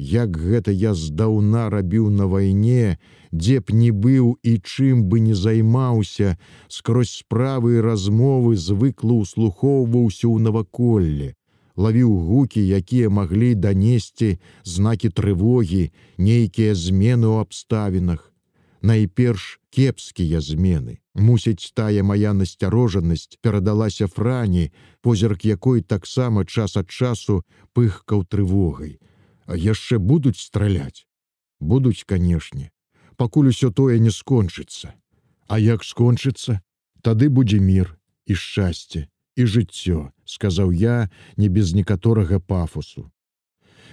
як гэта я здаўна рабіў на вайне, дзе б не быў і чым бы не займаўся, скрозь справы і размовы звыкла ўслухоўваўся ў наваколле, лавіў гукі, якія маглі данесці знакі трывогі, нейкія змены ў абставінах. Найперш кепскія змены. Мусіць, тая моя насцярожанасць перадалася франі, позірк якой таксама час ад часу пыхкаў трывогай. Яшчэ будуць страляць. Будуць, канешне, пакуль усё тое не скончыцца. А як скончыцца, тады будзе мір і шчасце і жыццё, сказаў я не без некаторага пафусу.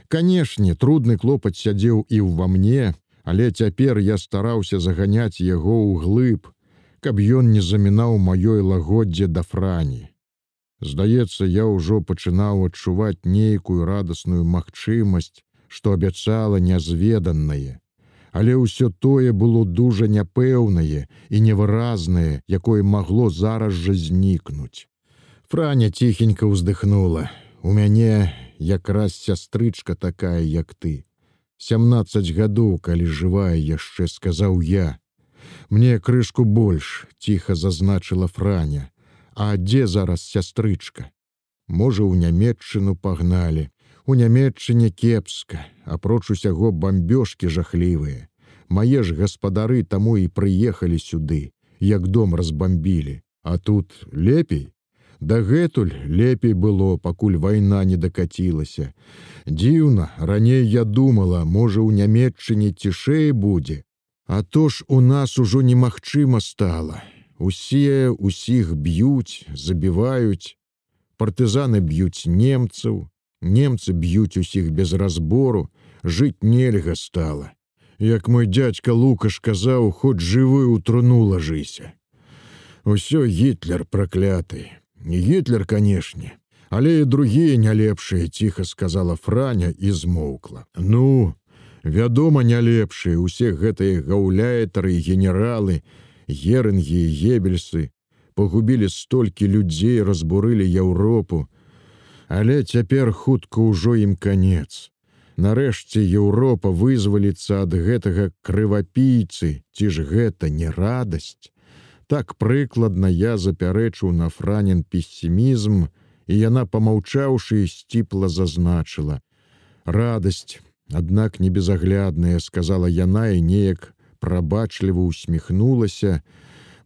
Канешне, трудны клопат сядзеў і ўва мне, але цяпер я стараўся заганяць яго ў глыб, каб ён не замінаў маёй лагоддзе да франі. Здаецца, я ўжо пачынаў адчуваць нейкую радасную магчымасць, што абяцала нязведанае. Але ўсё тое было дужа няпэўнае і невыразнае, якое магло зараз жа знікнуць. Франя ціхенька ўздыхнула. У мяне якраз сястрычка такая, як ты. Сямнаццаць гадоў, калі жывая яшчэ сказаў я. Мне крышку больш ціха зазначыла франя. А дзе зараз сястрычка? Можа, у нямметчыну пагналі, У нямметчыне кепска, апроч усяго бамбёжкі жахлівыя. Мае ж гаспадары таму і прыехалі сюды, як дом разбамбілі, А тут лепей. Дагэтуль лепей было, пакуль вайна не дакацілася. Дзіўна, раней я думала, можа, у нямметчыне цішэй будзе. А то ж у нас ужо немагчыма стала. Усе усіх б'юць, забіваюць. Партызаны б'юць немцаў, Немцы б'юць усіх без разбору, жыць нельга стала. Як мой дядька Лукаш казаў, хоць жывы ў труну лажыся. Усё гітлер пракляты. Не гітлер, канешне, але і другія не лепшыя, ціха сказала Франя і змоўкла. Ну, вядома, не лепшыя, усе гэтыя гаўляетары і генералы, герынгі і гебельсы, пагубілі столькі людзей, разбурылі Еўропу, Але цяпер хутка ўжо ім канец. Нарэшце Еўропа вызваліцца ад гэтага крывапійцы, ці ж гэта не радасць. Так прыкладна я запярэчыў на франен пессімізм, і яна, помаўчаўшы сціпла зазначыла: радасць, аднак не безаглядная, сказала яна і неяк прабачліва усміхнулася,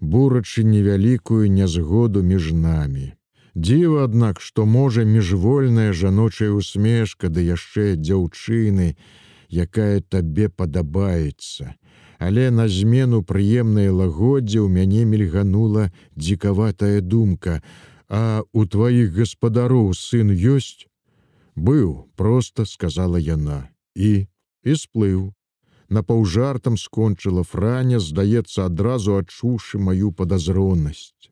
бурачы невялікую нязгоду між намі. Дзіва, аднак, што можа міжвольная жаночая усмешка ды яшчэ дзяўчыны, якая табе падабаецца. Але на змену прыемнай лагоддзе ў мяне мільганула дзікаватая думка: А у тваіх гаспадароў сын ёсць? Быў, проста сказала яна і і сплыў. На паўжартам скончыла франя, здаецца, адразу адчуўшы маю падазронасць.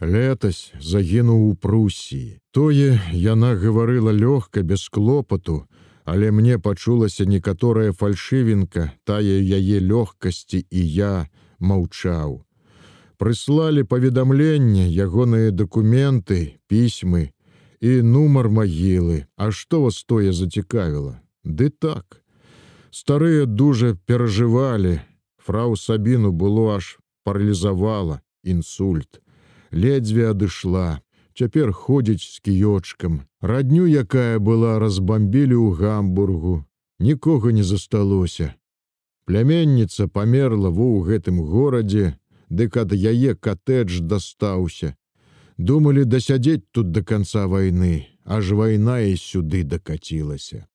Летась загінуў у Прусіі. Тое яна гаварыла лёгка без клопату, але мне пачулася некаторая фальшывінка, тая яе лёгкасці і я маўчаў. Прыслалі паведамленне, ягоныя дакументы, пісьмы і нумар магілы, А што вас тое зацікавіла? Ды так. Старыя дужа перажывалі, Фрау Сабіну было аж паралізавала інсульт ледзьве адышла. Цяпер ходзіць з кіёчкам. Радню, якая была разбамбілі ў гамбургу, нікога не засталося. Пляменніца памерла во ў гэтым горадзе, дык ад яе катэдж дастаўся. Думалі дасядзець тут да канца вайны, аж вайна і сюды дакацілася.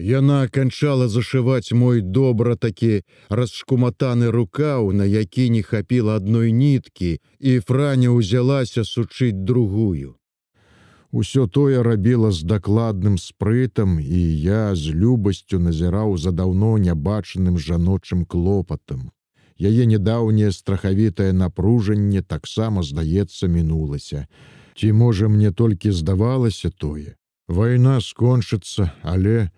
Яна канчала зашываць мой добра такі расшкуматаны рукаў, на які не хапіла адной ніткі, і франя ўзялася сучыць другую. Усё тое рабіла з дакладным спрытам, і я з любасцю назіраў за даўно нябачаным жаночым клопатам. Яе недаўняе страхавітае напружанне таксама, здаецца, мінулася. Ці можа мне толькі здавалася тое. Вайна скончыцца, але,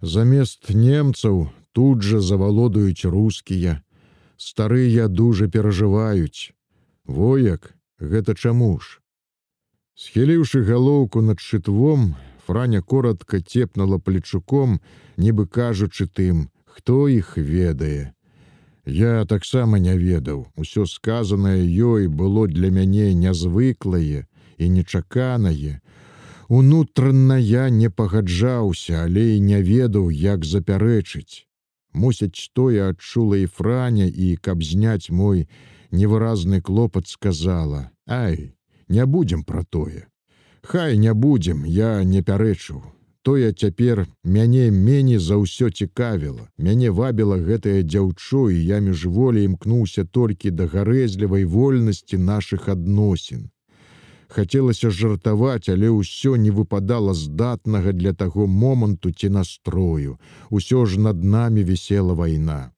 Замест немцаў тут жа завалодаюць рускія. Старыя дужа перажываюць. Вояк, гэта чаму ж? Схіліўшы галоўку над шытвом, Франя коротко цепнула плечуком, нібы кажучы тым, хто іх ведае. Я таксама не ведаў. Усё сказанае ёй было для мяне нязвыклае і нечаканае. Унутрана я не пагаджаўся, але і не ведаў, як запярэчыць. Мусяць, тое адчула і франя і каб зняць мой невыразны клопат сказала: « Ай, не будзем пра тое. Хай не будзем, я не пярэчыў. Тое цяпер мяне меней за ўсё цікавіла. Мяне вабіла гэтае дзяўчо, і я міжволі імкнуўся толькі да гарэзлівай вольнасці нашых адносін. Хацелася жартаваць, але ўсё не выпадала здатнага для таго моманту ці настрою. Усё ж над намі вісела вайна.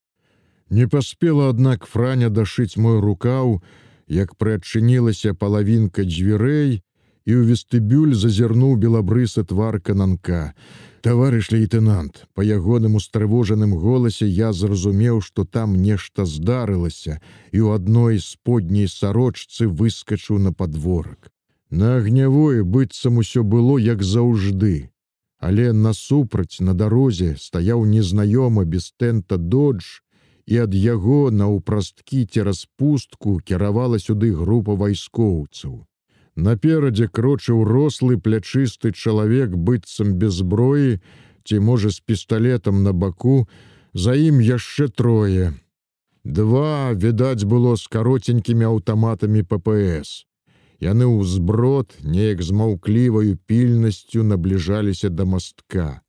Не паспела, аднак франя дашыць мой рукаў, як прыадчынілася палавінка дзвярэй, і ў вестыбюль зазірнуў белабрысы твар кананка. Таварыш лейтенант, па ягоным устрывожаным голасе я зразумеў, што там нешта здарылася, і ў адной сподняй сарочцы выскачыў на падворак. На агнявое быццам усё было як заўжды. Але насупраць на дарозе стаяў незнаёмы без тэнта додж, і ад яго наўпрасткі цераз пустку кіравала сюды група вайскоўцаў. Наперадзе крочыў рослы плячысты чалавек быццам без зброі, ці можа з пісталетам на баку, за ім яшчэ трое. Два відаць было з каротенькімі аўтаматамі ППС. Яны ўзброд неяк з маўкліваю пільнасцю набліжаліся да мастка.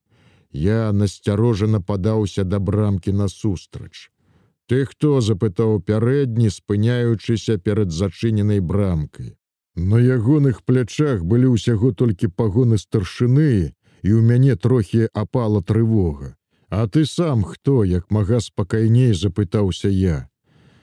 Я насцярожана падаўся да брамкі насустрач. Ты хто запытаў пярэдні, спыняючыся перад зачыненай брамкай. На ягоных плячах былі ўсяго толькі пагоны старшыны, і ў мяне трохі апала трывога. А ты сам хто, як мага спакайней запытаўся я.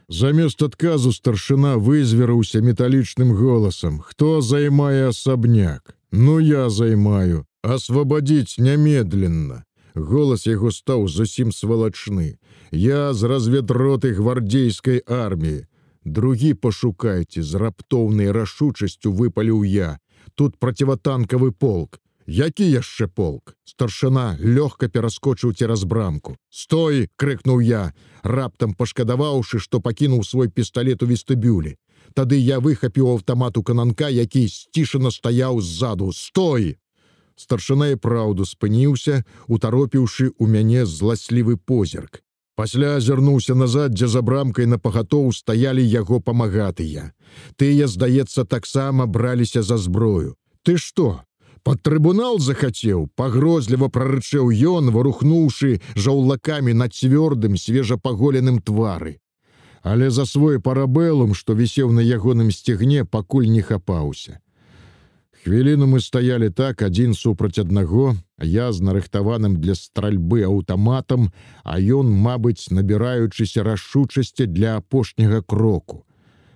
Замест адказу старшына вызверыўся металічным голасам: Хто займае асабняк? Ну я займаю, асвабадзіць нямедленно. Голас яго стаў зусім свалачны. Я з разведроты гвардзейскай арміі. Другі пашукайце з раптоўнай рашучасцю выпаліў я. Тут проціватанкавы полк. Які яшчэ полк? Старшына лёгка пераскочыў цераз брамку. Стой! — крыкнуў я, раптам пашкадаваўшы, што пакінуў свой пісталет у вестыбюлі. Тады я выхапіў аўтамату кананка, які сцішана стаяў ззаду. Стой! Старшына і праўду спыніўся, утаропіўшы ў мяне зласлівы позірк. Пасля азірнуўся назад, дзе за брамкай на пагатоў стаялі яго памагатыя. Тыя, здаецца, таксама браліся за зброю. Ты што? Пад трыбунал захацеў, пагрозліва прарычэў ён, варухнуўшы жаўлакамі на цвёрдым свежапаголеным твары. Але за свой парабелум, што вісеў на ягоным сцягне, пакуль не хапаўся. Хвіліну мы стаялі так адзін супраць аднаго, я з нарыхтаваным для стральбы аўтаматам, а ён, мабыць, набіраючыся рашучасці для апошняга кроку.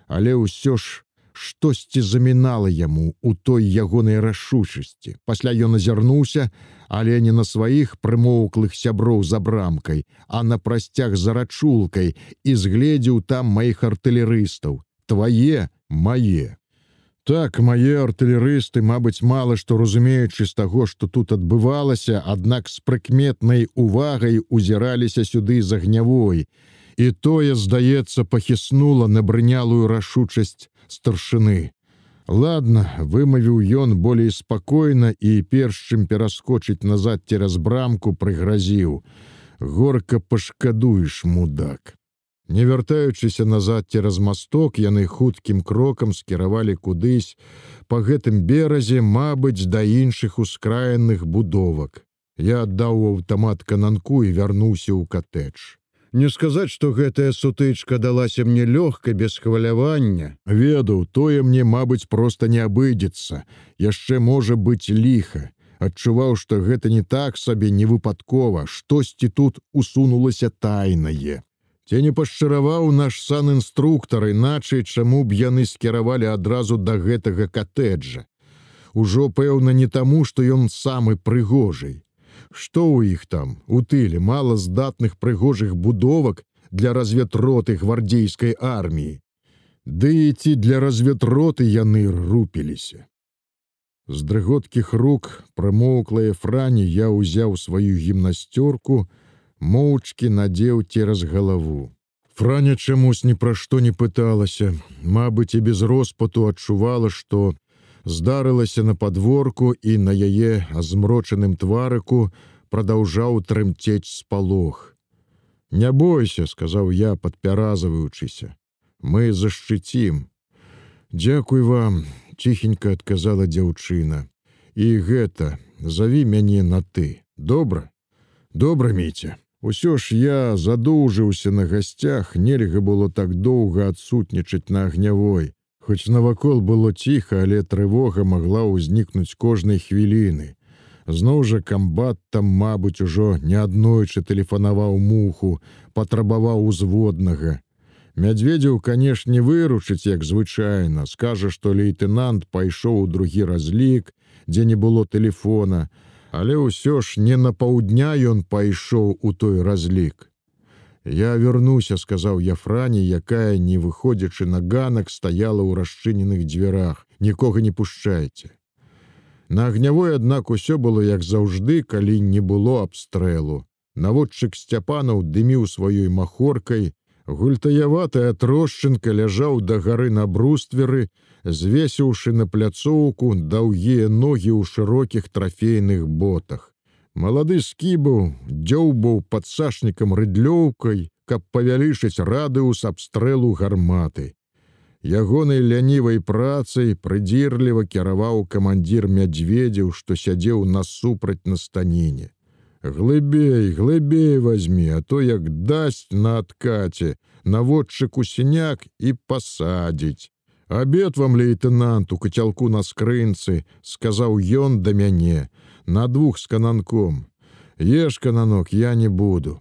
Але ўсё ж штосьці замінала яму у той ягонай рашучасці. Пасля ён азірнуўся, але не на сваіх прымоўклых сяброў за брамкай, а на прасцяг за рачулкай і згледзеў там маіх артылерыстаў. Твае, мае. Так мае артылерысты, мабыць, мала што разумеючы з таго, што тут адбывалася, аднак з прыкметнай увагай узіраліся сюды з агнявой. І тое, здаецца, пахіснула на брынялую рашучасць старшыны. Ладно, вымавіў ён болей спакойна і перш чым пераскочыць назад цераз брамку прыгразіў: Горка пашкадуеш мудак. Не вяртаючыся назад цераз масток, яны хуткім крокам скіравалі кудысь па гэтым беразе, мабыць, да іншых ускраенных будовак. Я аддаў аўтамат кананку і вярнуўся ў катэдж. Не сказаць, што гэтая сутычка далася мне лёгка без хвалявання. Ведаў, тое мне, мабыць, проста не абыдзецца. Яшчэ можа быць ліха. Адчуваў, што гэта не так сабе не выпадкова, штосьці тут усунулася тайнае. Ці не пашчараваў наш сан інструктар, іначай чаму б яны скіравалі адразу да гэтага катэджа. Ужо пэўна не таму, што ён самы прыгожай. Што ў іх там у тыле мала здатных прыгожых будовак для разведроты гвардзейскай арміі. Ды ці для разведроты яны рупіліся. З дрыготкіх рук прамоўклае франі я ўзяў сваю гімнасцёрку, моўчкі надзеў цераз галаву. Франя чамусь ні пра што не пыталася, Мабыць, і без роспату адчувала, што здарылася на падворку і на яе азмрочаным тварыку прадаўжаў трымцець спалох. Не бойся, сказаў я, падпяразаваючыся. Мы зашчыцім. Дзякуй вам, ціхенька адказала дзяўчына. І гэта, заві мяне на ты. Добра, добра міця. Усё ж я задоўжыўся на гасцях, нельга было так доўга адсутнічаць на агнявой. Хоць навакол было ціха, але трывога магла ўзнікнуць кожнай хвіліны. Зноў жа камбат там, мабыць, ужо неаднойчы тэлефанаваў муху, патрабаваў узводнага. Мядзведзеў, канешне, выручыць, як звычайна, скажа, што лейтенант пайшоў у другі разлік, дзе не было телефона, але ўсё ж не на паўдня ён пайшоў у той разлік. Я вярнуся, сказаў Яфрані, якая, не выходзячы на ганак, стаяла ў расчыненых дзвярах, нікога не пушчайце. На агнявой, аднак усё было як заўжды, калі не было абстрэлу. Наводчык сцяпанаў дыміў сваёй махоркай, гультаяватая тросчынка ляжаў да гары на брустверы, звесіўшы на пляцоўку даўгія ногі ў шырокіх трафейных ботах. Малады скібаў дзёўбаў пад сашнікам рыдлёўкай, каб павялічыць радыус абстрэлу гарматы. Ягонай лянівай працай прыдзірліва кіраваў камандзір мядзведзяў, што сядзеў насупраць на станіне. Глыбей, глыбей возьми, а то як дасць на адкаце, наводчыку сіняк і пасадзіць. Абед вам лейтенант у кацялку на скрынцы, сказаў ён да мяне, на двух з кананком. Еш кананок я не буду.